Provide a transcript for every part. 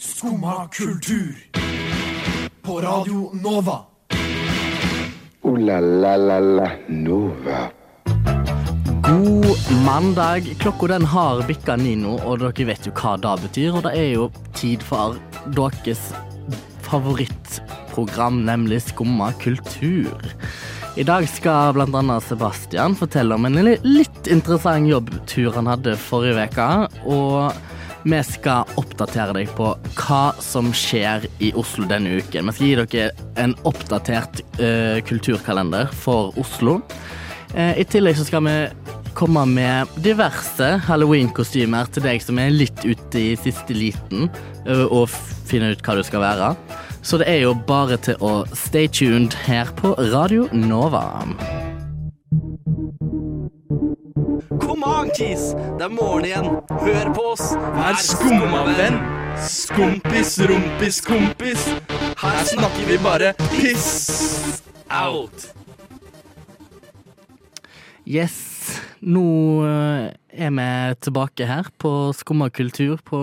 Skumma kultur. På Radio Nova. O-la-la-la-la Nova. God mandag. Klokka den har bikka ni nå, og dere vet jo hva det betyr. Og det er jo tid for deres favorittprogram, nemlig Skumma kultur. I dag skal annet Sebastian fortelle om en litt interessant jobbtur han hadde forrige uke. Og vi skal oppdatere deg på hva som skjer i Oslo denne uken. Vi skal gi dere en oppdatert uh, kulturkalender for Oslo. Uh, I tillegg så skal vi komme med diverse halloween-kostymer til deg som er litt ute i siste liten uh, og finne ut hva du skal være. Så det er jo bare til å stay tuned her på Radio Nova. Kom an! Det er morgen igjen. Hør på oss. Vær skumma venn. Skompis, rumpis, kompis. Her snakker vi bare piss out. Yes, nå eh, er vi tilbake her på Skumma kultur på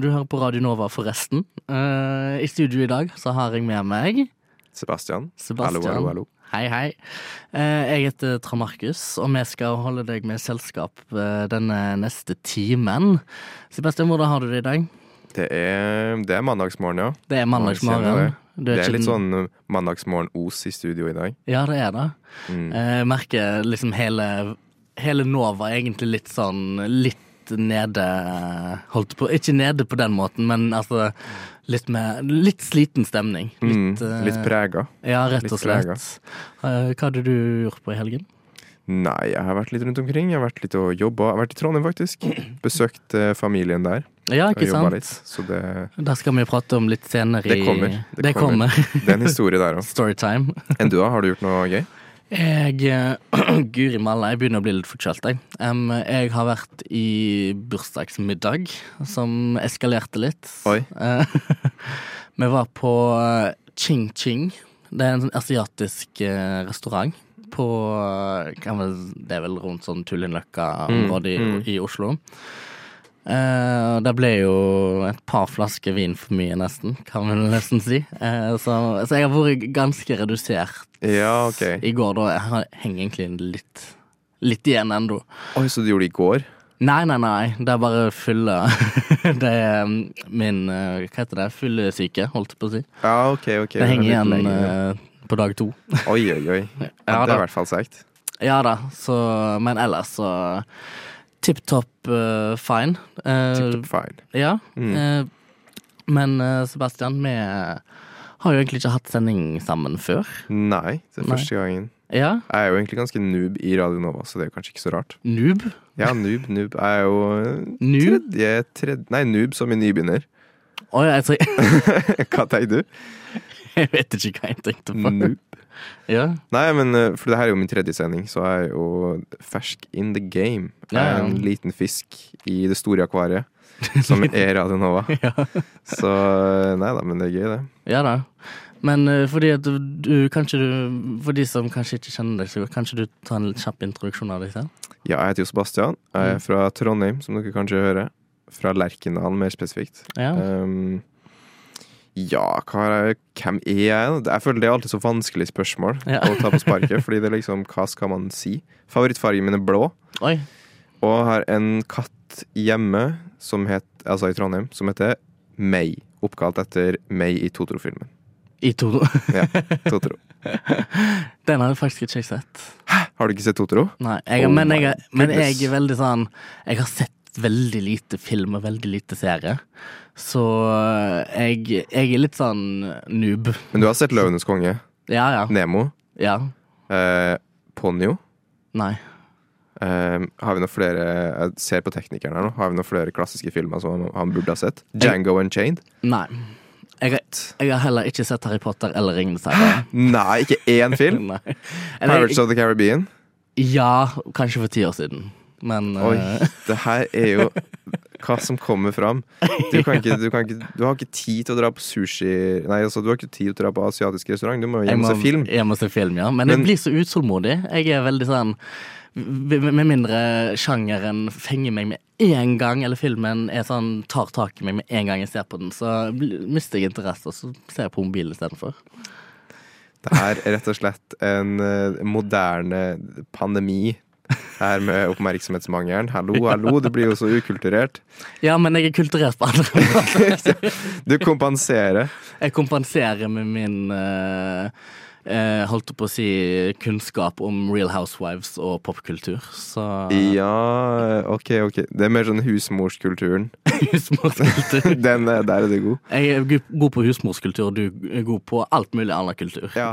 Du hører på Radio Nova, forresten. Eh, I studio i dag så har jeg med meg Sebastian. Sebastian. Hallo, hallo, hallo. Hei, hei. Eh, Jeg heter Tra Markus, og vi skal holde deg med selskap eh, denne neste timen. Sebastian, hvordan har du det i dag? Det er, det er mandagsmorgen, ja. Det er mandagsmorgen. Det er litt sånn mandagsmorgen-os i studio i dag. Ja, det er det. Mm. Eh, Jeg merker liksom hele, hele Nova egentlig litt sånn litt nede Holdt på Ikke nede på den måten, men altså litt med Litt sliten stemning. Litt, mm, litt prega. Ja, rett og slett. Eh, Hva hadde du gjort på i helgen? Nei, jeg har vært litt rundt omkring. Jeg har vært litt og jobba. Jeg har vært i Trondheim, faktisk. Besøkt eh, familien der. Ja, ikke sant? litt. Så det, Der skal vi prate om litt senere. det kommer. Det, kommer. det er en historie der òg. Storytime. Enn du, da? Har du gjort noe gøy? Jeg eh, Guri malla, jeg begynner å bli litt forkjølt, jeg. Um, jeg har vært i bursdagsmiddag, som eskalerte litt. Oi. Uh, Vi var på eh, Ching Ching. Det er en sånn asiatisk uh, restaurant på uh, Det er vel rundt sånn Tullinløkka-området Mm, mm. i, i Oslo. Eh, det ble jo et par flasker vin for mye, nesten, kan vi nesten si. Eh, så, så jeg har vært ganske redusert Ja, OK. i går, da. Jeg har- henger egentlig litt, litt igjen ennå. Oi, så du gjorde det i går? Nei, nei, nei. Det er bare fylle Det er um, min uh, Hva heter det? Fyllesyke, holdt jeg på å si. Ja, OK. ok. Det henger igjen lenger. uh, på dag to. Oi, oi, oi. Ja, Ja, det er i hvert fall seigt. Ja da, så Men ellers så tipp topp uh, fine. Uh, Tip-topp fine. Ja. Mm. uh, men Sebastian, vi har jo egentlig ikke hatt sending sammen før. Nei, det er Nei. første gangen. Ja. Jeg er jo egentlig ganske noob i Radio Nova, så det er jo kanskje ikke så rart. Noob. Ja, noob, noob. Jeg er jo eh, Noob? tredje, tredje Nei, noob som i nybegynner. Å, jeg, tror, Hva tenker du? jeg vet ikke hva jeg tenkte på. Noob. Ja. Nei, men eh, for det her er jo min tredje sending, så jeg er jo fersk in the game. Jeg er en liten fisk i det store akvariet, som er Radio Nova. ja. Så eh, nei da, men det er gøy, det. Ja da. Men uh, fordi at du, Kanskje du For de som kanskje ikke kjenner deg så godt, kanskje du tar en kjapp introduksjon av deg selv? Ja, jeg heter jo Sebastian. Jeg er Mm. fra Trondheim, som dere kanskje hører. Fra Lerkendal, mer spesifikt. Ja. Um, ja, er hvem er jeg? Jeg føler det er alltid så vanskelig spørsmål Ja. å ta på sparket. fordi det er liksom, hva skal man si? Favorittfargen min er blå, Oi. og har en katt hjemme, som het, altså i Trondheim, som heter May. Oppkalt etter May i Totoro-filmen. I Totoro? Ja, Totoro. Den har jeg faktisk ikke sett. sett. Har du ikke sett Totoro? Nei, jeg, Oh men, jeg, men jeg er veldig sånn Jeg har sett veldig lite film og veldig lite serie. Så eh, jeg, jeg er litt sånn noob. Men du har sett Løvenes konge, Ja, ja. Nemo, ja. eh, Ponyo. Nei. Eh, har vi noen flere Jeg ser på teknikeren her nå. Har vi noen flere klassiske filmer som han, burde ha sett? Django Unchained? Nei. Jeg, jeg har heller ikke sett Harry Potter eller Ringenes herre. Nei, ikke én film! Pirates of the Caribbean? ja, kanskje for ti år siden. Men Oi, eh, det her er jo hva som kommer fram. Du, kan ikke, du, kan ikke, du har ikke tid til å dra på sushi Nei, altså, du har ikke tid til å dra på asiatisk restaurant. Du må jo hjem og se film. Jeg må se film, ja. Men, Men- jeg blir så utålmodig. Jeg er veldig sånn Med mindre sjangeren fenger meg med en gang, eller filmen sånn, tar tak i meg med en gang jeg ser på den, så mister jeg interesse, og så ser jeg på mobilen istedenfor. Det er rett og slett en eh, moderne pandemi. Her med oppmerksomhetsmangelen. Hallo, hallo, du blir jo så ukulturert. Ja, men jeg er kulturert på andre måter. Du kompenserer. Jeg kompenserer med min uh, uh, holdt på å si kunnskap om Real Housewives og popkultur. Så Ja, OK, OK. Det er mer sånn husmorskulturen. husmorskultur. Den, eh, der er du god. Jeg er god på husmorskultur, du er god på alt mulig annen kultur. Ja.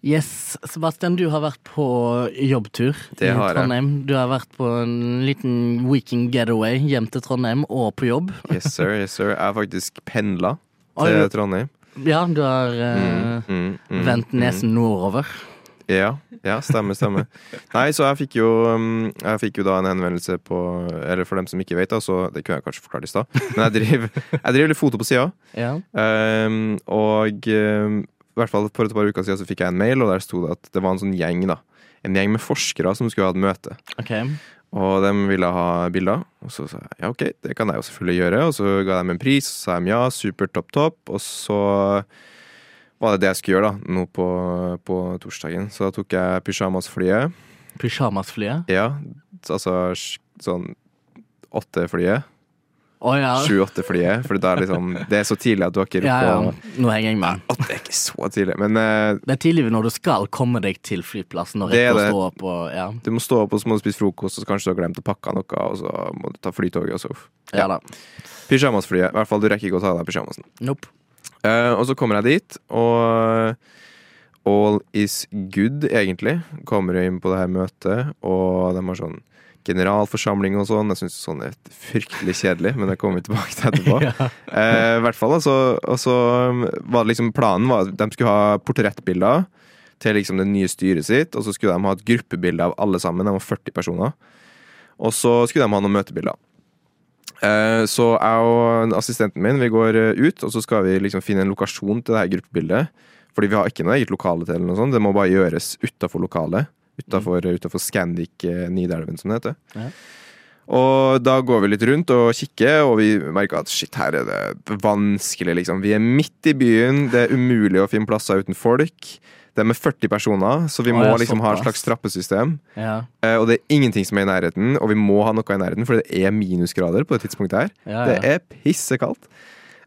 Yes, Sebastian, du har vært på jobbtur Det i har jeg. Du har vært på en liten weekend getaway hjem til Trondheim og på jobb. Yes, sir. yes, sir. Jeg har faktisk pendla til Trondheim. Ja, du har uh, Mm, mm, mm, vendt nesen nordover. Ja, ja, stemmer, stemmer. Nei, så jeg fikk jo um, Jeg fikk jo da en henvendelse på Eller for dem som ikke vet, da, så det kunne jeg kanskje forklart i stad. Men jeg driver, jeg driver litt foto på sida. Ja. Um, og um, i hvert fall for et par uker siden så fikk jeg en mail, og der sto det at det var en sånn gjeng, da. En gjeng med forskere som skulle ha et møte. OK. Og de ville ha bilder. Og så sa jeg ja, ok, det kan jeg jo selvfølgelig gjøre. Og så ga de en pris, og så sa de ja, supert, topp, topp. Og så var det det jeg skulle gjøre da, nå på, på torsdagen. Så da tok jeg pysjamasflyet. Pyjamasflyet. Ja, altså sånn åtte-flyet. Å ja. Sju-åtte-flyet. For det er liksom Det er så tidlig at du har ikke Ja, ja. Nå henger jeg med. Å, Det er ikke så tidlig, men uh, Det er tidlig når du skal komme deg til flyplassen og Det rekke å stå opp og Ja, du må stå opp, og så må du spise frokost, og så kanskje du har glemt å pakke noe, og så må du ta flytoget, og så ja Ja, Pysjamasflyet. I hvert fall, du rekker ikke å ta av deg pysjamasen. Nope. Uh, og så kommer jeg dit, og all is good, egentlig. Kommer inn på det her møtet, og de har sånn generalforsamling og sånn. Jeg syns sånn er fryktelig kjedelig, men det kommer vi tilbake til etterpå. Eh, I hvert fall, altså, og så var det liksom planen var at de skulle ha portrettbilder til liksom det nye styret sitt, og så skulle de ha et gruppebilde av alle sammen, de var 40 personer. Og så skulle de ha noen møtebilder. Eh, Så jeg og assistenten min Vi går eh, ut, og så skal vi liksom finne en lokasjon til det her gruppebildet. Fordi vi har ikke noe eget lokale til, eller noe sånt. det må bare gjøres utafor lokalet. Utafor mm. Scandic eh, Nidelven, som det heter. Ja. Og da går vi litt rundt og kikker, og vi merker at shit, her er det vanskelig, liksom. Vi er midt i byen, det er umulig å finne plasser uten folk. Det er med 40 personer, så vi må ja, liksom ha et slags trappesystem. Ja. Eh, Og det er ingenting som er i nærheten, og vi må ha noe i nærheten, for det er minusgrader på det tidspunktet her. Ja, Det er pissekaldt.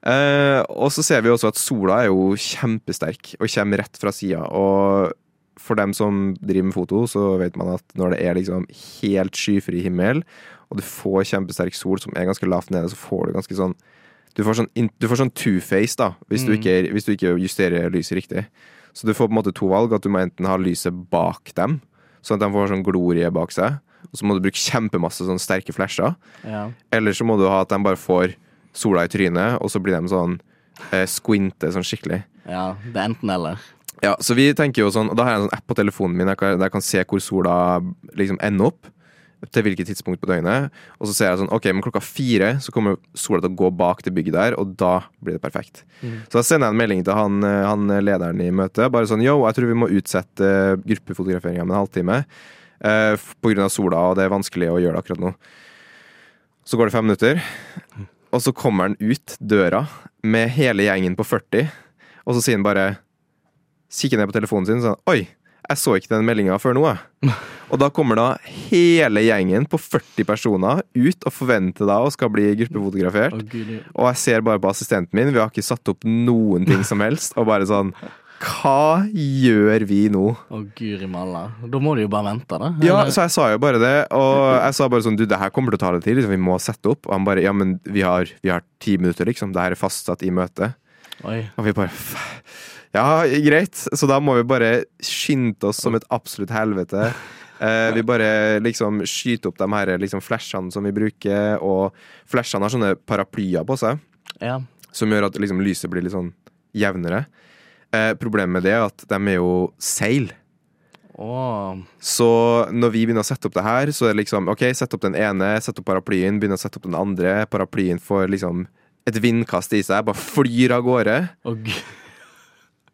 Eh, og så ser vi også at sola er jo kjempesterk og kommer rett fra sida. Og for dem som driver med foto, så vet man at når det er liksom helt skyfri himmel, og du får kjempesterk sol som er ganske lavt nede, så får du ganske sånn Du får sånn, du får sånn two-face, da, hvis, du Mm. ikke, hvis du ikke justerer lyset riktig. Så du får på en måte to valg. At du må enten ha lyset bak dem, sånn at de får sånn glorie bak seg. Og så må du bruke kjempemasse sånn sterke flasher. ja. Eller så må du ha at de bare får sola i trynet, og så blir de sånn eh, squinte sånn skikkelig. ja. Det er enten eller. Ja, så vi tenker jo sånn, og Da har jeg en sånn app på telefonen min jeg kan- der jeg kan se hvor sola liksom ender opp. Til hvilket tidspunkt på døgnet. Og så ser jeg sånn, ok, men klokka fire så kommer sola til å gå bak det bygget der, og da blir det perfekt. Så da sender jeg en melding til han, eh, han lederen i møtet. Bare sånn yo, jeg tror vi må utsette gruppefotograferinga med en halvtime. Eh, Pga. på grunn av sola, og det er vanskelig å gjøre det akkurat nå. Så går det fem minutter, og så kommer han ut døra med hele gjengen på 40, og så sier han bare Kikker ned på telefonen sin og sånn Oi, jeg så ikke den meldinga før nå, jeg. Og da kommer da hele gjengen på 40 personer ut og forventer da å skal bli gruppefotografert. Og jeg ser bare på assistenten min, vi har ikke satt opp noen ting som helst. Og bare sånn Hva gjør vi nå? Å, guri malla. Da må du jo bare vente, da. Ja, så jeg sa jo bare det. Og jeg sa bare sånn Du, det her kommer til å ta litt tid. Liksom, vi må sette opp. Og han bare Ja, men vi har, vi har ti minutter, liksom. Det her er fastsatt i møtet. Oi. Og vi bare "F- Ja, greit. Så da må vi bare skynde oss som et absolutt helvete. Eh, vi bare liksom skyter opp de her liksom flashene som vi bruker, og flashene har sånne paraplyer på seg, Ja. som gjør at liksom lyset blir litt sånn jevnere. Eh, problemet med det er at de er jo seil. Oh. Så når vi begynner å sette opp det her, så er det liksom OK, sett opp den ene, sett opp paraplyen, begynner å sette opp den andre. Paraplyen får liksom et vindkast i seg, bare flyr av gårde. Oh.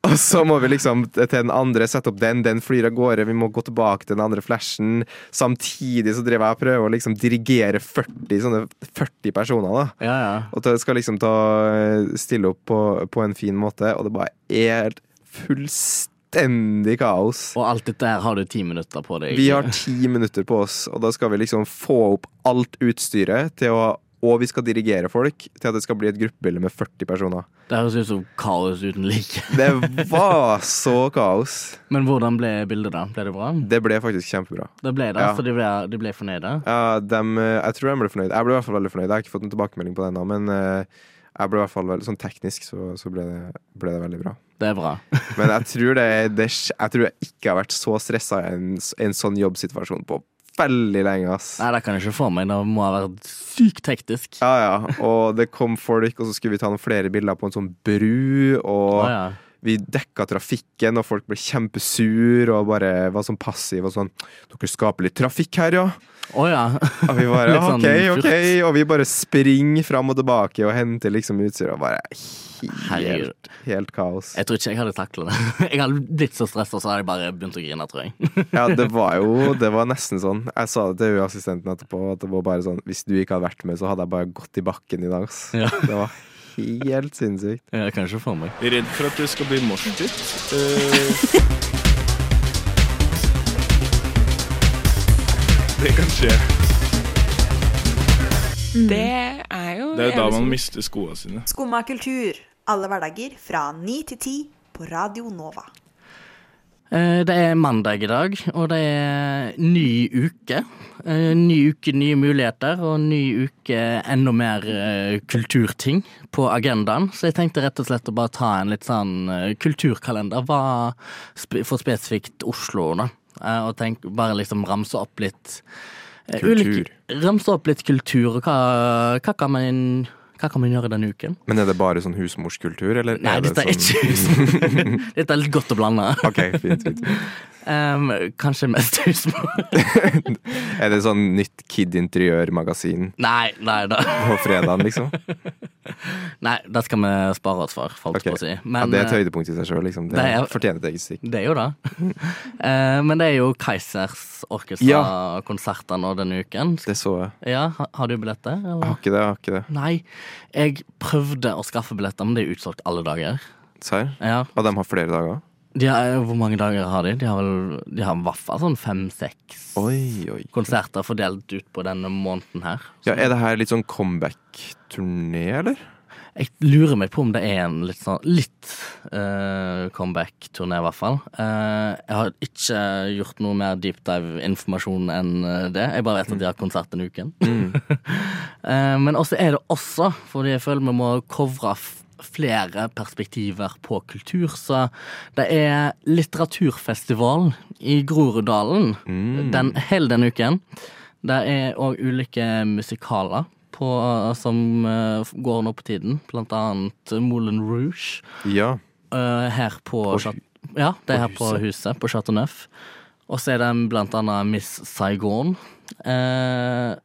Og så må vi liksom til den andre sette opp den, den flyr av gårde. Vi må gå tilbake til den andre flashen. Samtidig så driver jeg og prøver å liksom dirigere 40, sånne 40 personer. da Ja, ja. Og det skal liksom ta stille opp på, på en fin måte, og det bare er fullstendig kaos. Og alt dette her har du ti minutter på deg. Vi har ti minutter på oss, og da skal vi liksom få opp alt utstyret til å og vi skal dirigere folk til at det skal bli et gruppebilde med 40 personer. Det høres ut som kaos uten like. Det var så kaos. Men hvordan ble bildet, da? Ble det bra? Det ble faktisk kjempebra. Det ble det, Ja. så de ble, de ble fornøyde? Ja, dem, eh, jeg tror de ble fornøyd. Jeg ble i hvert fall veldig fornøyd. Jeg har ikke fått noen tilbakemelding på det ennå, men eh, jeg ble i hvert fall veldig, sånn teknisk så, så ble, det, ble det veldig bra. Det er bra. Men jeg tror, det, det, jeg tror jeg ikke har vært så stressa i en, en sånn jobbsituasjon på veldig lenge, ass. Nei, det kan jeg ikke få meg. Det må ha vært sykt hektisk. Ja, ja. Og det kom folk, og så skulle vi ta noen flere bilder på en sånn bru. Og ja, ja. Vi dekka trafikken, og folk ble kjempesur og bare var sånn passive og sånn Dere skaper litt trafikk her, ja? Å ja. Og vi bare Litt sånn OK, OK. Og vi bare springer fram og tilbake og henter liksom utstyr, og bare helt, helt kaos. Jeg tror ikke jeg hadde takla det. Jeg hadde blitt så stressa, så hadde jeg bare begynt å grine, tror jeg. Ja, det var jo Det var nesten sånn. Jeg sa det til hun assistenten etterpå, at det var bare sånn Hvis du ikke hadde vært med, så hadde jeg bare gått i bakken i dag, ass. Ja. Det var helt sinnssykt. Jeg kan ikke få meg. Redd for at det skal bli morsdytt. Eh, det kan skje. Det er jo Det er jo da man mister skoene sine. Skumma kultur. Alle hverdager fra ni til ti på Radio Nova. Eh, Det er mandag i dag, og det er ny uke. Eh, Ny uke, nye muligheter, og ny uke, enda mer eh, kulturting på agendaen. Så jeg tenkte rett og slett å bare ta en litt sånn kulturkalender hva for spesifikt Oslo, da. Og tenk, bare liksom ramse opp litt Kultur. ulike- Ramse opp litt kultur, og hva, hva, kan man, hva kan man gjøre denne uken? Men er det bare sånn husmorskultur, eller Nei, er det dette er sånn ikke Dette er litt godt å blande. OK, fint, fint. Um, kanskje mest husmor. Er det sånn nytt Kid Interiør-magasin Nei, nei da. på fredagen, liksom? Nei, det skal vi spare oss for, folk okay. på å si. ja, det er et eh, høydepunkt i seg sjøl, liksom. Det, det er- fortjener et eget stikk. det er jo det. uh, men det er jo Kaizers orkestra-konserter nå denne uken. Det så jeg. Ja, Har du billetter? Jeg har ikke det. jeg har ikke det Nei, jeg prøvde å skaffe billetter, men det er utsolgt alle dager. Serr? Ja, Og de har flere dager? De har, Hvor mange dager har de? De har vel De har i hvert fall sånn fem-seks konserter fordelt ut på denne måneden her. Ja, er det her litt sånn comeback-turné, eller? Jeg lurer meg på om det er en litt sånn litt uh, comeback-turné, i hvert fall. Uh, jeg har ikke gjort noe mer deep dive-informasjon enn eh, det. Jeg bare vet at de har konsert denne uken. Eh, men også er det også, fordi jeg føler vi må covre flere perspektiver på kultur, så det er litteraturfestival i Groruddalen den, hele denne uken. Det er òg ulike musikaler på, som eh, går nå på tiden, blant annet Moulin Rouge. Ja. eh, her på, På Ja, det er her på huset, på Chateau Neuf. Og så er det blant annet Miss Saigon. Eh,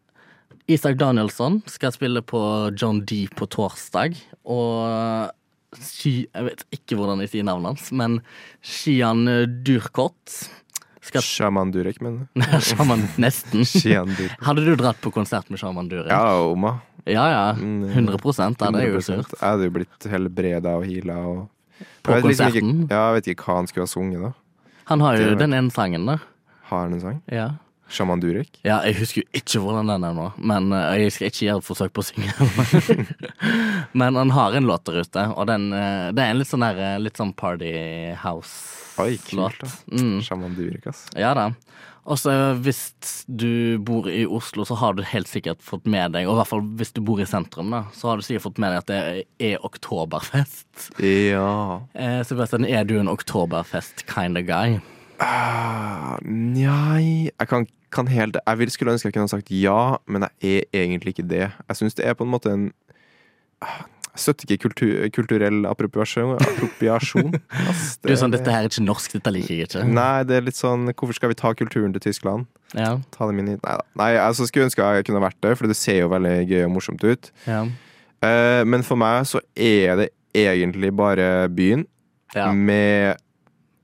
Isak Danielsson skal spille på John D på torsdag. Og Shi, Jeg vet ikke hvordan jeg sier navnet hans, men Shian Durkot skal Shaman Durek, men Shaman, Nesten. Hadde du dratt på konsert med Shaman Durek? Ja, Oma. ja. ja. Mm, 100 ja, det er jo 100%. surt. Jeg hadde jo blitt helbreda og heala og På jeg liksom konserten? Ikke, ja, jeg vet ikke hva han skulle ha sunget, da. Han har jo den ene sangen, da. Har han en sang? Ja. Sjaman Durek. Ja, jeg husker jo ikke hvordan den er nå, men eh, jeg skal ikke gjøre et forsøk på å synge. men han har en låt der ute, og den, eh, det er en litt sånn der, eh, litt sånn party house-låt. Mm. Sjaman Durek, ass. Ja da. Og så hvis du bor i Oslo, så har du helt sikkert fått med deg, og i hvert fall hvis du bor i sentrum, da, så har du sikkert fått med deg at det er oktoberfest. Ja Eh, Sebastian, er du en oktoberfest kind of guy? Uh, Nei Jeg kan, kan helt Jeg vil, skulle ønske jeg kunne ha sagt ja, men jeg er egentlig ikke det. Jeg syns det er på en måte en ah, Jeg støtter ikke kultur, kulturell appropriasjon. appropriasjon ass. Du er sånn, dette her er ikke norsk, dette liker jeg ikke. Nei, det er litt sånn Hvorfor skal vi ta kulturen til Tyskland? Ja, Ta dem inn hit? Nei da. Nei, altså, skulle ønske jeg kunne vært det, for det ser jo veldig gøy og morsomt ut. ja. Uh, men for meg så er det egentlig bare byen ja. med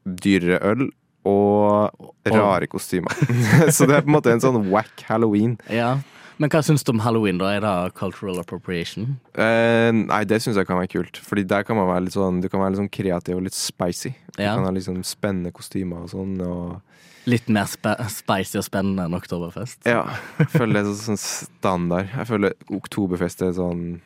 dyrere øl og rare kostymer. så det er på en måte en sånn wack halloween. ja. Men hva syns du om halloween, da? Er det cultural appropriation? Eh, nei, det syns jeg kan være kult. Fordi der kan man være litt sånn Du kan være litt sånn kreativ og litt spicy. Du Ja. kan ha liksom spennende kostymer og sånn. Og Litt mer spe spicy og spennende enn oktoberfest? ja, jeg føler det er sånn standard. Jeg føler oktoberfest er sånn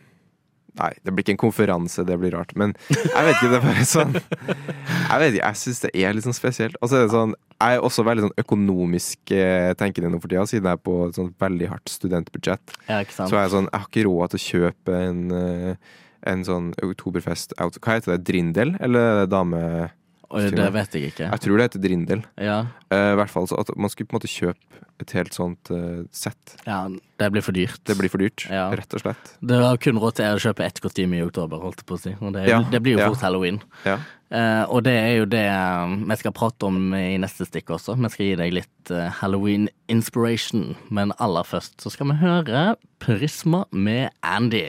Nei, det blir ikke en konferanse, det blir rart. Men jeg vet ikke, det er bare sånn Jeg vet ikke, jeg syns det er litt sånn spesielt. Og så er det sånn Jeg er også veldig sånn økonomisk eh, tenkende nå for tida, siden jeg er på et sånn veldig hardt studentbudsjett. Ja, ikke sant? Så er jeg sånn Jeg har ikke råd til å kjøpe en eh, en sånn oktoberfest-outfit. Hva heter det? Drindel? Eller er dame... Oi, det vet jeg ikke. Jeg tror det heter Drindel. Ja, Uh, I hvert fall så at Man skulle på en måte kjøpe et helt sånt uh, sett. ja det blir for dyrt. Det blir for dyrt, Ja. rett og slett. Det har kun råd til å kjøpe ett kostyme i oktober, holdt jeg på å si. Og det, Ja, det blir jo ja. fort halloween. Ja. Uh, og det er jo det vi skal prate om i neste stikk også. Vi skal gi deg litt halloween inspiration. Men aller først så skal vi høre Prisma med Andy.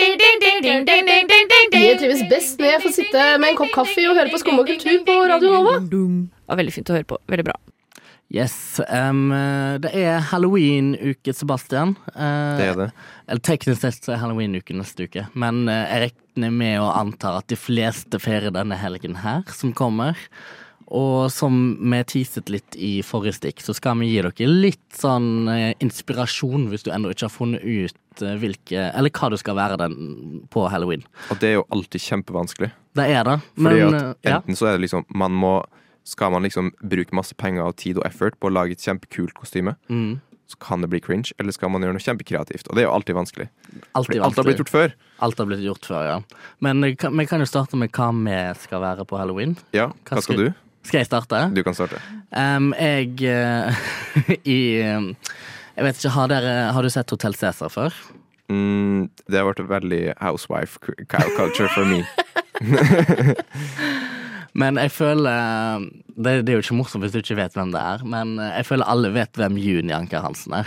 Jeg trives best når jeg får sitte med en kopp kaffe og høre på Skum og kultur på Radio Nova. Det var veldig fint å høre på. Veldig bra. Yes, Um, det er halloween-uke, Sebastian. Uh, Det er det. Eller teknisk sett så er halloween-uke neste uke, men uh, jeg regner med og antar at de fleste feirer denne helgen her som kommer. Og som vi teaset litt i forrige stikk, så skal vi gi dere litt sånn eh, inspirasjon hvis du ennå ikke har funnet ut eh, hvilke Eller hva du skal være den på halloween. Og det er jo alltid kjempevanskelig. Det er det. Fordi Men at eh, ja. enten så er det liksom Man må Skal man liksom bruke masse penger og tid og effort på å lage et kjempekult kostyme, Mm. så kan det bli cringe. Eller skal man gjøre noe kjempekreativt? Og det er jo alltid vanskelig. Altid Fordi alt har blitt gjort før. Alt har blitt gjort før, ja. Men vi kan jo starte med hva vi skal være på halloween. Ja, hva skal du? Skal jeg starte? Du kan starte. Um, jeg uh, i Jeg vet ikke, har, dere, har du sett Hotell Cæsar før? Mm, det har vært veldig housewife cu- cu- culture for me. Men jeg føler det, det er jo ikke morsomt hvis du ikke vet hvem det er, men jeg føler alle vet hvem Juni Anker Hansen er.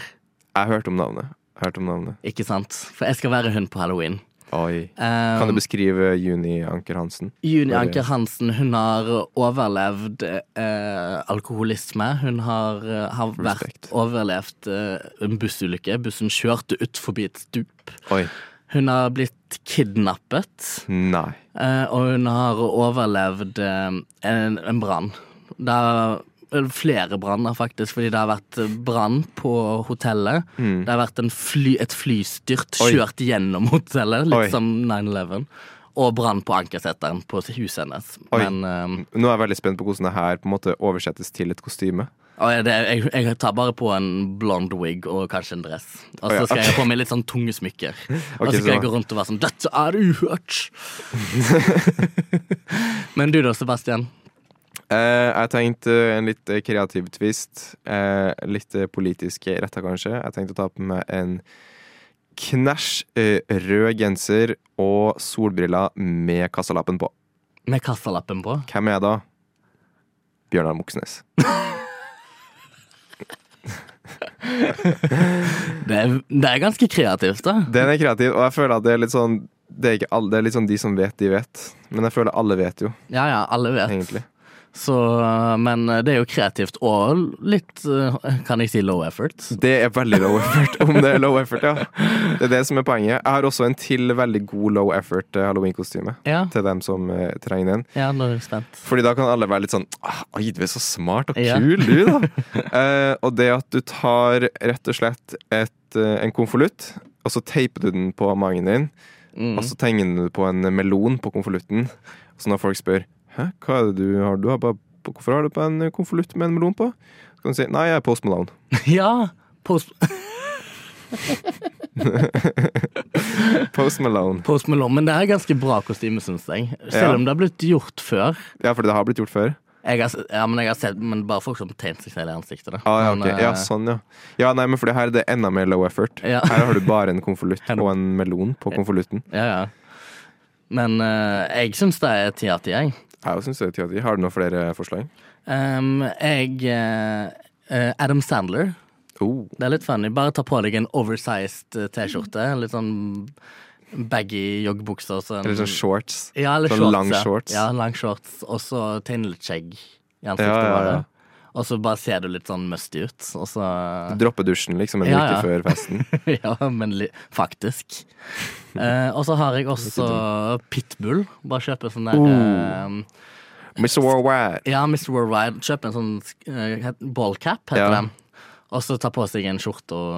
Jeg har hørt om navnet. Hørt om navnet. Ikke sant? For jeg skal være hun på halloween. Oi. Um, Kan du beskrive Juni Anker Hansen? Juni Anker Hansen hun har overlevd eh, alkoholisme. Hun har, eh, har vært, overlevd eh, en bussulykke. Bussen kjørte ut forbi et stup. Oi. Hun har blitt kidnappet. Nei. Eh, og hun har overlevd eh, en, en brann. Eh, flere branner, faktisk, fordi det har vært eh, brann på hotellet. Mm. Det har vært en fly, et flystyrt Oi. kjørt gjennom hotellet, litt Oi. som 9-11. Og brann på ankersetteren på huset hennes. Men eh, Nå er jeg veldig spent på hvordan det her på en måte oversettes til et kostyme. det, jeg, jeg tar bare på en blond wig og kanskje en dress. Og så skal jeg ha på meg litt sånn tunge smykker. og så skal jeg gå rundt og være sånn 'Dette er uhørt'. Men du da, Sebastian? Eh, jeg tenkte en litt eh, kreativ twist. Eh, litt eh, politisk retta, kanskje. Jeg tenkte å ta på meg en knæsj eh, rød genser og solbriller med kassalappen på. Med kassalappen på? Hvem er jeg da? Bjørnar Moxnes. Det er, det er ganske kreativt, da. Den er kreativ, og jeg føler at det er litt sånn det er, alle, det er litt sånn de som vet, de vet. Men jeg føler alle vet jo, Ja ja, alle vet. egentlig. Så, eh, men det er jo kreativt og litt, eh, kan jeg si, low effort. Det er veldig low effort, om det er low effort, ja. Det er det som er poenget. Jeg har også en til veldig god low effort eh, halloween-kostyme. Ja. Til dem som eh, trenger den. Ja, nå er jeg spent. Fordi da kan alle være litt sånn «Ah, Oi, du er så smart og kul, du, da. eh, og det at du tar rett og slett et, eh, en konvolutt, og så teiper du den på magen din, Mm. og så tegner du på en melon på konvolutten. Så når folk spør Hæ, hva er det du har? Du har bare, hvorfor har du på en konvolutt med en melon på? Så kan du si nei, jeg er Post Malone. Ja! Post, Post Malone. Post Malone. Men det er ganske bra kostyme, syns jeg. Selv Ja. om det har blitt gjort før. Ja, for det har blitt gjort før. Har, ja, men jeg har sett Men bare folk som tegner seg selv i ansiktet. Da. Ah, ja, Men, ok. ja, eh, sånn, ja. Ja, nei, men for det her er det enda mer low effort. Ja. Her har du bare en konvolutt og en melon på konvolutten. Ja, ja. Men uh, jeg syns det er ti av ti, jeg. Jeg syns det er tida. Har du noen flere forslag? Um, jeg eh, Adam Sandler. Oh. Det er litt funny. Bare ta på deg en oversized eh, T-skjorte. Litt sånn baggy joggebukser. og så Eller sånn shorts. Ja, eller sånn shorts, lang ja. shorts. Ja, lang shorts. Og så tegne litt skjegg i ansiktet. Ja, ja, ja. Og så bare ser du litt sånn musty ut. Og så Du dropper dusjen liksom en Ja, uke ja. før festen. ja, men faktisk. Eh, og så har jeg også Pitbull. Bare kjøpe sånn der Oh. eh, Mr. Worldwide. Ja, Mr. Worldwide. Kjøpe en sånn uh, ballcap, heter Ja. den. Og så ta på seg en skjorte og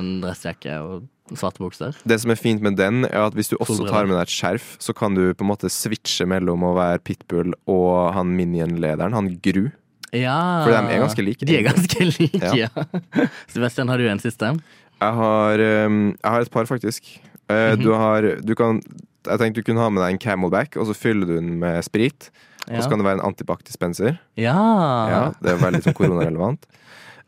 en dressjakke og svarte bukser. Det som er fint med den, er at hvis du også tar med deg et skjerf, så kan du på en måte switche mellom å være pitbull og han Minion-lederen, han Gru. Ja. For de er ganske like. De er ganske like, Ja. ja. Sebastian, har du en siste? Jeg har, um, jeg har et par, faktisk. Eh, Mhm. Du har Du kan Jeg tenkte du kunne ha med deg en Camelback, og så fyller du den med sprit. Og så kan det være en antibac-dispenser. Ja. Ja, det er veldig sånn koronarelevant.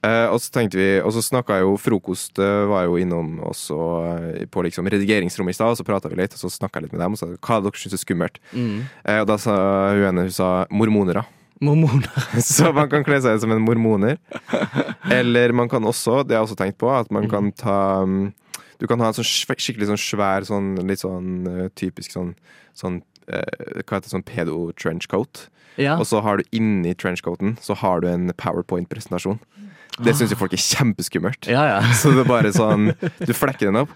Uh, og så tenkte vi Og så snakka jo Frokost uh, var jo innom også uh, på liksom redigeringsrommet i stad, og så prata vi litt, og så snakka jeg litt med dem og sa hva dere syns er skummelt. Mm. Og da sa hun ene hun sa mormonere. Mormoner. så man kan kle seg ut som en mormoner. Eller man kan også, det har jeg også tenkt på, at man kan ta um, Du kan ha en sånn skikkelig sånn svær, sånn litt sånn eh, typisk sånn, sånn eh, Hva heter det, sånn pedo-trenchcoat. Ja. Og så har du inni trenchcoaten Så har du en powerpoint-presentasjon. Det syns jo folk er kjempeskummelt. Ja, ja. Så det er bare sånn Du flekker den opp.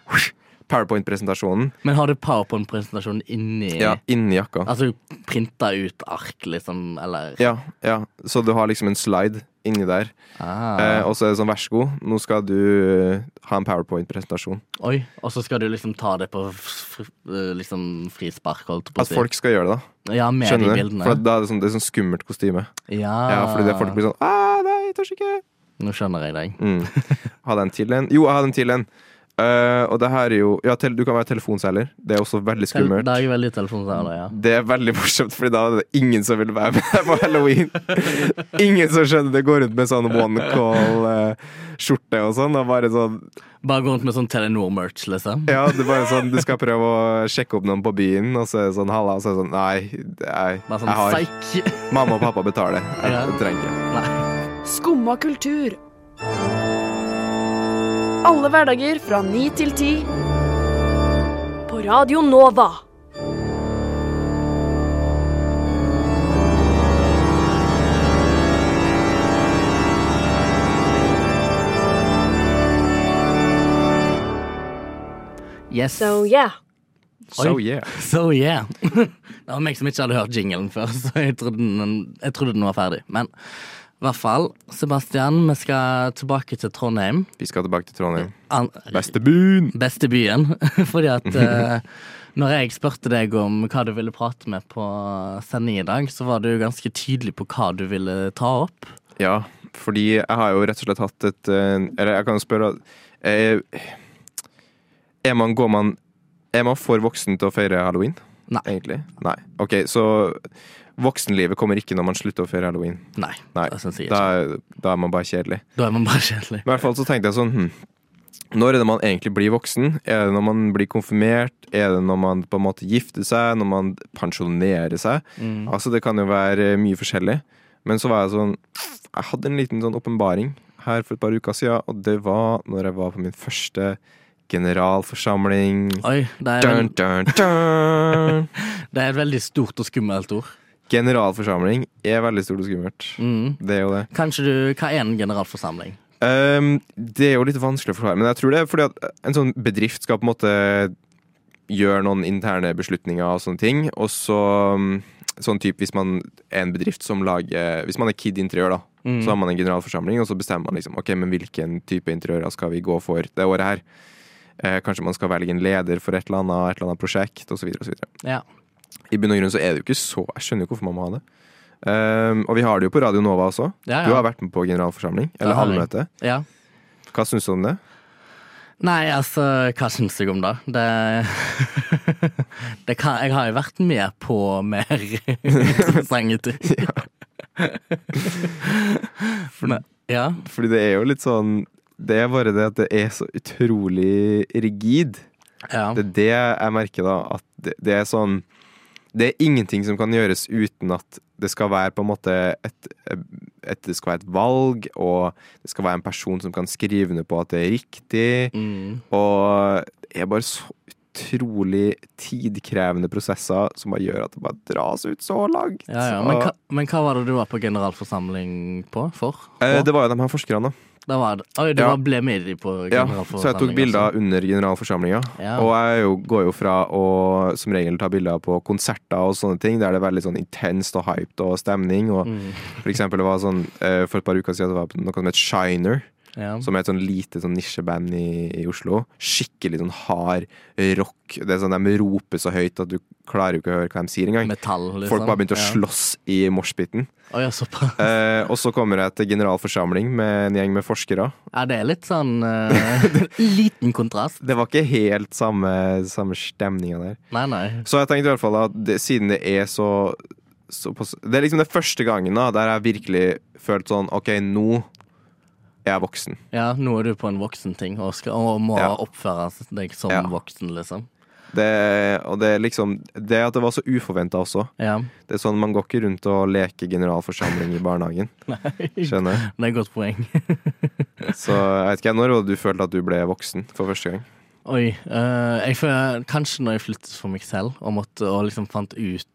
Powerpoint-presentasjonen. Men har du PowerPoint-presentasjonen inni Ja, inni jakka. Altså printa ut ark, liksom, eller Ja, ja. Så du har liksom en slide inni der. Ah. Eh, og så er det sånn, vær så god, nå skal du eh, ha en powerpoint-presentasjon. Oi, og så skal du liksom ta det på f liksom frispark, holdt på å At folk skal gjøre det, da. Ja, med Skjønner de du? bildene. For da er det sånn, det er sånn skummelt kostyme. Ja. Ja, fordi det folk blir sånn ah, nei, jeg tør ikke. Nå skjønner jeg deg. Mm. Hadde jeg en til en? Jo, jeg hadde en til en. Eh, og det her er jo Ja, du kan være telefonselger. Det er også veldig skummelt. Det er jeg veldig telefonselger, ja. Det er veldig morsomt, Fordi da er det ingen som vil være med på halloween. ingen som skjønner det. Går rundt med sånn one call-skjorte og sånn. Og bare sånn Bare gå rundt med sånn Telenor-merch, liksom. Ja, det er bare sånn Du skal prøve å sjekke opp noen på byen, og så er det sånn halla, og så er det sånn Nei, det er, Bare sånn jeg har psyk. Mamma og pappa betaler. Jeg, Ja. jeg trenger ikke. Skumma kultur. Alle hverdager fra ni til ti. På Radio Nova. Yes. So yeah. So Oi. yeah. So yeah. det var meg som ikke hadde hørt jinglen før, så jeg trodde den, jeg trodde den var ferdig. Men i hvert fall, Sebastian, vi skal tilbake til Trondheim. Vi skal tilbake til Trondheim. An Beste byen! beste byen. Fordi at uh, når jeg spurte deg om hva du ville prate med på sending i dag, så var du ganske tydelig på hva du ville ta opp. Ja, fordi jeg har jo rett og slett hatt et eh, Eller jeg kan spørre eh, Er man, går man Er man for voksen til å feire halloween? Nei. Egentlig? Nei. Ok, så voksenlivet kommer ikke når man slutter å feire halloween. Nei, Nei. det er Da, da er man bare kjedelig. Da er man bare kjedelig. I hvert fall så tenkte jeg sånn hm, Når er det man egentlig blir voksen? Er det når man blir konfirmert? Er det når man på en måte gifter seg? Når man pensjonerer seg? Mm. Altså Det kan jo være mye forskjellig. Men så var jeg sånn Jeg hadde en liten sånn åpenbaring her for et par uker siden, og det var når jeg var på min første generalforsamling. Oi, det er, Dun, dun, dun. det er et veldig stort og skummelt ord. Generalforsamling er veldig stort og skummelt. Mm. Det er jo det. Kanskje du, Hva er en generalforsamling? Um, det er jo litt vanskelig å forklare, men jeg tror det er fordi at en sånn bedrift skal på en måte gjøre noen interne beslutninger og sånne ting, og så mm, Sånn type hvis man er en bedrift som lager Hvis man er Kid Interiør, da, Mm. så har man en generalforsamling, og så bestemmer man liksom Ok, men hvilken type interiører skal vi gå for det året her? Eh, kanskje man skal velge en leder for et eller annet, et eller annet prosjekt, osv. Ja. I bunn og grunn så er det jo ikke så Jeg skjønner jo hvorfor man må ha det. Um, og vi har det jo på Radio Nova også. Ja, ja. Du har vært med på generalforsamling, eller halvmøte. Ja. Hva syns du om det? Nei, altså, hva syns jeg om det? Det, det kan, Jeg har jo vært med på mer interessante ting. For, ja. Fordi det er jo litt sånn Det er bare det at det er så utrolig rigid. Ja. Det er det jeg merker, da. At det, det er sånn Det er ingenting som kan gjøres uten at det skal være på en måte et, et, det skal være et valg, og det skal være en person som kan skrive under på at det er riktig. Mm. Og det er bare så utrolig tidkrevende prosesser som bare gjør at det bare dras ut så langt. Ja, ja. Men, hva, men hva var det du var på generalforsamling på? For? Eh, det var jo de her forskerne, da. Var det, oi, du Ja. var ble med på Ja, så jeg tok bilder altså. under generalforsamlinga. Ja. Og jeg jo, går jo fra å som regel ta bilder på konserter og sånne ting, der det er veldig sånn intenst og hyped og stemning. Og Mm. for eksempel, det var sånn eh, for et par uker siden det var noe som het Shiner. Ja. Som er et sånn lite sånn nisjeband i, i Oslo. Skikkelig sånn hard rock. Det er sånn De roper så høyt at du klarer jo ikke å høre hva de sier engang. Metall, liksom. Folk bare begynte å slåss i moshpiten. Oh, ja. Eh, og så kommer jeg til generalforsamling med en gjeng med forskere. Ja, det er litt sånn uh, Liten kontrast. Det var ikke helt samme, samme stemninga der. Nei, nei. Så jeg tenkte i hvert fall at det, siden det er så, såpass Det er liksom det første gangen da der jeg virkelig følte sånn OK, nå er voksen. Ja, nå er du på en voksenting og, og må Ja. oppføre deg som Ja. voksen, liksom. Det, og det liksom Det at det var så uforventa også. Ja. Det er sånn Man går ikke rundt og leker generalforsamling i barnehagen. Skjønner. Det er et godt poeng. Så jeg vet ikke, når var det du følte at du ble voksen for første gang? Oi. Øh, jeg kanskje når jeg flyttet for meg selv og, måtte, og liksom fant ut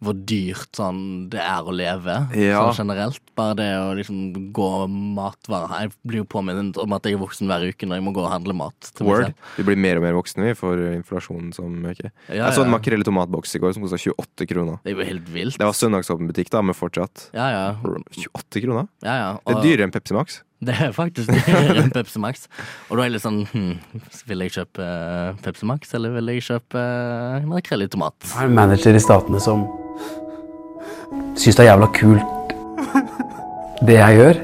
hvor dyrt sånn det er å leve Ja. sånn generelt. Bare det å liksom gå matvarer Jeg blir jo påminnet om at jeg er voksen hver uke når jeg må gå og handle mat. Word. Vi blir mer og mer voksne vi for inflasjonen som øker. Ja, jeg så en ja. makrell i tomatboks i går som kosta 28 kroner. Det er jo helt vilt. Det var søndagsåpen butikk, da, men fortsatt. Ja, ja. 28 kroner? ja, ja. Det er dyrere enn Pepsi Max. Det er faktisk en Pepsi Max. Og da er jeg litt sånn hm, Vil jeg kjøpe eh, Pepsi Max, eller vil jeg kjøpe uh, makrell i tomat? Jeg er en manager i Statene som syns det er jævla kult det jeg gjør.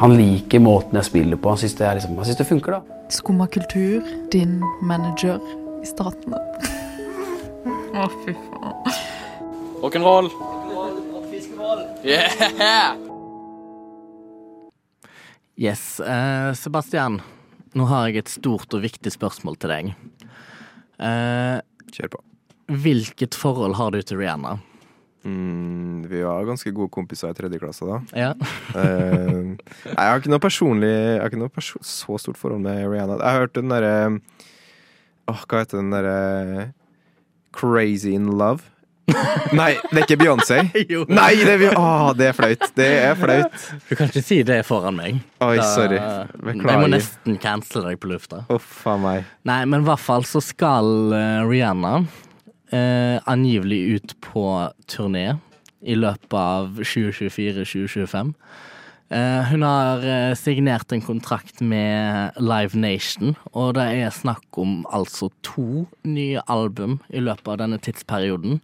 Han liker måten jeg spiller på. Han syns det, liksom, det funker, da. Skumma kultur, din manager i statene. Å, fy faen. Rock'n'roll. Yeah! Yes. eh, Sebastian, nå har jeg et stort og viktig spørsmål til deg. Eh, Kjør på. hvilket forhold har du til Rihanna? Mm, vi var ganske gode kompiser i tredje klasse da. Ja. Eh, jeg har ikke noe personlig Jeg har ikke noe så stort forhold med Rihanna. Jeg har hørt den derre Åh, hva heter den derre Crazy in Love? Nei, det er ikke Beyoncé. Nei, det er, oh, det er flaut. Det er flaut. Du kan ikke si det foran meg. Oi, Da- sorry. Jeg må nesten cancele deg på lufta. Uff a meg. Nei, men i hvert fall så skal eh, Rihanna eh, angivelig ut på turné i løpet av 2024-2025. Eh, hun har eh, signert en kontrakt med Live Nation, og det er snakk om altså to nye album i løpet av denne tidsperioden,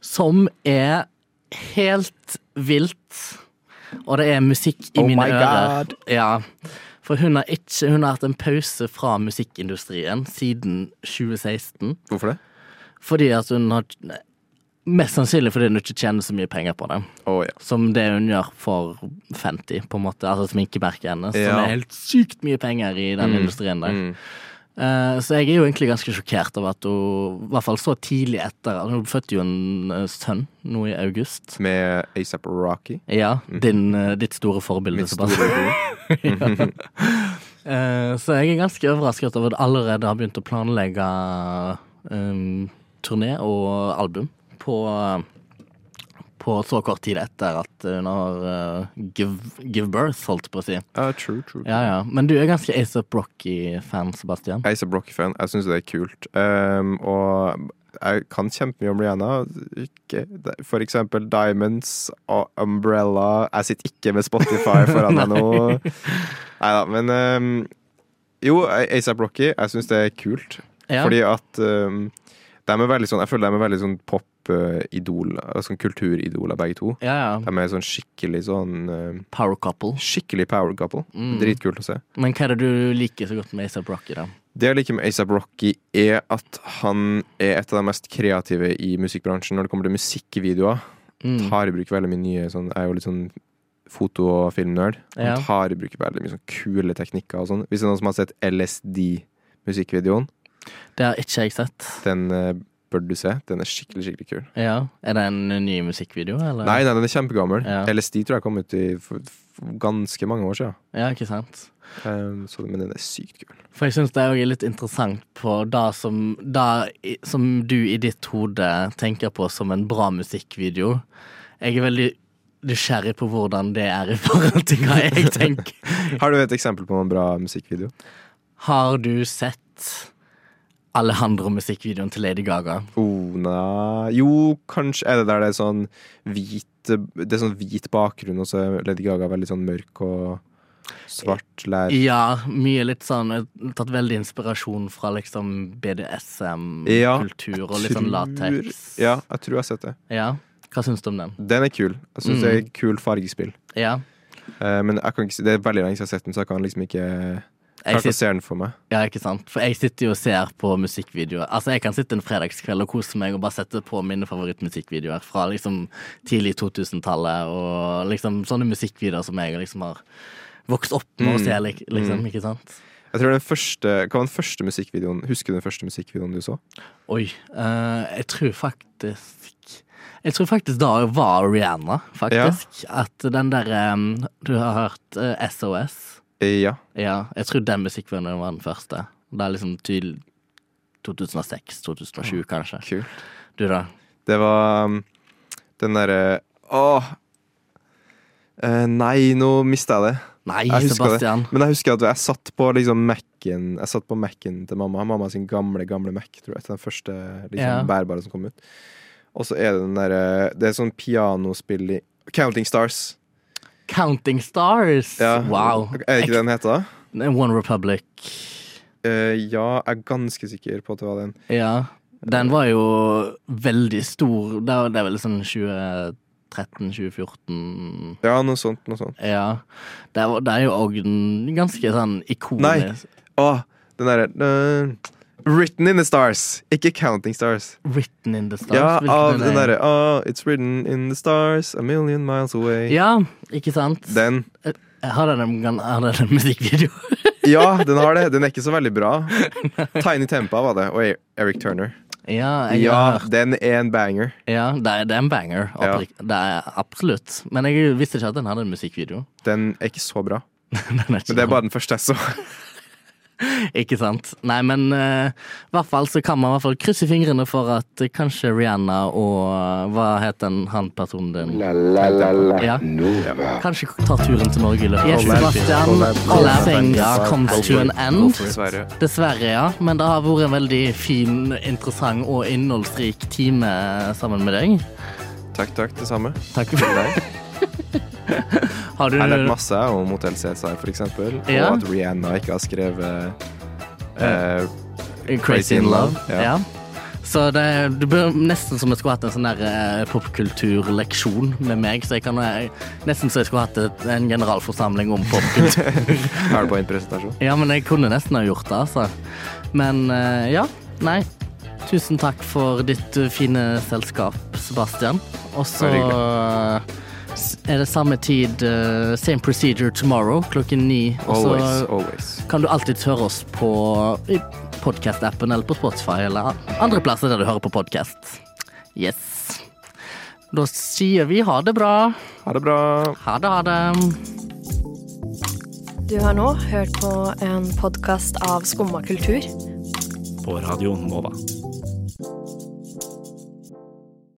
som er helt vilt. Og det er musikk i Oh mine ører. Ja, for hun har, ikke, hun har hatt en pause fra musikkindustrien siden 2016. Hvorfor det? Fordi at hun har Mest sannsynlig fordi hun ikke tjener så mye penger på det. Oh, ja. Som det hun gjør for Fenty, på en måte. Altså sminkemerket hennes. Som er helt sykt mye penger i den Mm, industrien der. mm. Uh, så jeg er jo egentlig ganske sjokkert over at hun, i hvert fall så tidlig etter Hun fødte jo en uh, sønn nå i august. Med ASAP Rocky. Ja, din, uh, ditt store forbilde. Mitt store forbilde. ja. Så jeg er ganske overrasket over at allerede har begynt å planlegge um, turné og album på, på så kort tid etter at hun har eh, give, give birth, holdt på å si. Ja, true, true. Ja, ja. Men du er ganske ASAP Rocky-fan, Sebastian. ASAP Rocky-fan. Jeg syns det er kult. Um, og jeg kan kjempemye om Rihanna. For eksempel Diamonds og Umbrella. Jeg sitter ikke med Spotify foran meg nå. Nei da, men um, Jo, ASAP Rocky, jeg syns det er kult. Ja. Fordi at um, de er veldig sånn Jeg føler de er veldig sånn pop-idol, sånn kulturidoler begge to. Ja, ja. De er sånn skikkelig sånn uh, Power couple. Skikkelig power couple. Mm. Dritkult å se. Men hva er det du liker så godt med ASAP Rocky, da? Det jeg liker med ASAP Rocky, er at han er et av de mest kreative i musikkbransjen når det kommer til musikkvideoer. Mm. Tar i bruk veldig mye nye sånn, Jeg er jo litt sånn foto- og filmnerd. Ja. Han tar i bruk veldig mye sånn kule teknikker og sånn. Hvis det er noen som har sett LSD-musikkvideoen, Det har ikke jeg sett. den eh, bør du se. Den er skikkelig, skikkelig kul. Ja. Er det en ny musikkvideo, eller? Nei, nei, den er kjempegammel. Ja. LSD tror jeg kom ut i for, for ganske mange år siden. Ja, ikke sant? Um, så, men den er sykt kul. For jeg syns det er litt interessant på det som, det som du i ditt hode tenker på som en bra musikkvideo. Jeg er veldig nysgjerrig på hvordan det er i forhold til hva jeg tenker. Har du et eksempel på en bra musikkvideo? Har du sett Alejandro-musikkvideoen til Lady Gaga? Oh, nei Jo, kanskje er det der det er sånn hvit Det er sånn hvit bakgrunn, og så er Lady Gaga veldig sånn mørk og svart lær. Ja, mye litt sånn jeg har Tatt veldig inspirasjon fra liksom BDSM-kultur og litt sånn lateks. Ja, jeg tror jeg har sett det. Ja. Hva syns du om den? Den er kul. Jeg syns Mm. det er kul fargespill. Ja. Uh, men jeg kan ikke, det er veldig lenge siden jeg har sett den, så jeg kan liksom ikke Jeg sitter- se den for meg. Ja, ikke sant? For jeg sitter jo og ser på musikkvideoer. Altså, jeg kan sitte en fredagskveld og kose meg og bare sette på mine favorittmusikkvideoer fra liksom tidlig 2000-tallet og liksom sånne musikkvideoer som jeg liksom har vokst opp med å Mm. se, liksom, Mm. ikke sant? Jeg tror den første, Hva var den første musikkvideoen Husker du den første musikkvideoen du så? Oi, Uh, jeg tror faktisk Jeg tror faktisk da var Rihanna, faktisk. At den der um, Du har hørt uh, SOS? Ja. Ja, jeg tror den musikkvideoen var den første. Det er liksom til 2006-2007, kanskje. Kult. Du, da? Det var um, den derre Åh! Uh, nei, nå mista jeg det. Nei, Jeg Sebastian. Det. Men jeg husker at jeg satt på liksom Mac-en Jeg satt på Mac-en til mamma. Mamma sin gamle, gamle Mac, tror jeg. Den første liksom, Ja. bærbare som kom ut. Og så er det den derre Det er sånn pianospill i Counting Stars. Counting Stars! Ja. Wow. Er det ikke det den heter? One Republic. Uh, ja, jeg er ganske sikker på at det var den. Ja. Den var jo veldig stor. Det er, vel sånn 2013-2014 Ja, noe sånt. Noe sånt. Ja. Det er, det er jo òg ganske sånn ikonisk Nei! Å, den derre uh, Written in the Stars, ikke Counting Stars. Written in the Stars. Ja, av den derre oh, It's written in the stars, a million miles away. Ja, ikke sant? Den. Har den en, en musikkvideo? Ja, den har det. Den er ikke så veldig bra. Tiny Tempa var det, og Eric Turner. Ja, Ja, den er en banger. Ja, det er, det er en banger. Ja. Det er absolutt. Men jeg visste ikke at den hadde en musikkvideo. Den er ikke så bra. Ikke Men det er bare den første jeg så. Ikke sant. Nei, men eh, i hvert fall så kan man i hvert fall krysse fingrene for at uh, kanskje Rihanna og eh, Hva het den han personen din? La, la, la, la. Ja. Nova. Kanskje ta turen til Norge i løpet av Sebastian. Sebastian. All things comes to an end. Dessverre, ja. Men det har vært en veldig fin, interessant og innholdsrik time sammen med deg. Takk, takk. Det samme. Takk for deg. Har du Jeg har lært masse om Hotell Cæsar, eksempel. Ja. Og at Rihanna ikke har skrevet uh, Crazy in Love. Ja. Ja. Så det, det blir nesten som jeg skulle hatt en sånn der eh, popkulturleksjon med meg. Så jeg kan eh, Nesten så jeg skulle hatt et, en generalforsamling om popkultur. Ja, men jeg kunne nesten ha gjort det, altså. Men uh, ja. Nei. Tusen takk for ditt fine selskap, Sebastian. Og så er det samme tid, uh, same procedure tomorrow klokken ni. Og så Always, always. kan du alltid høre oss på i podcast-appen eller på Spotify eller andre plasser der du hører på podcast. Yes. Da sier vi ha det bra. Ha det bra. Ha det, ha det. Du har nå hørt på en podkast av Skumma kultur. På Radio Nova.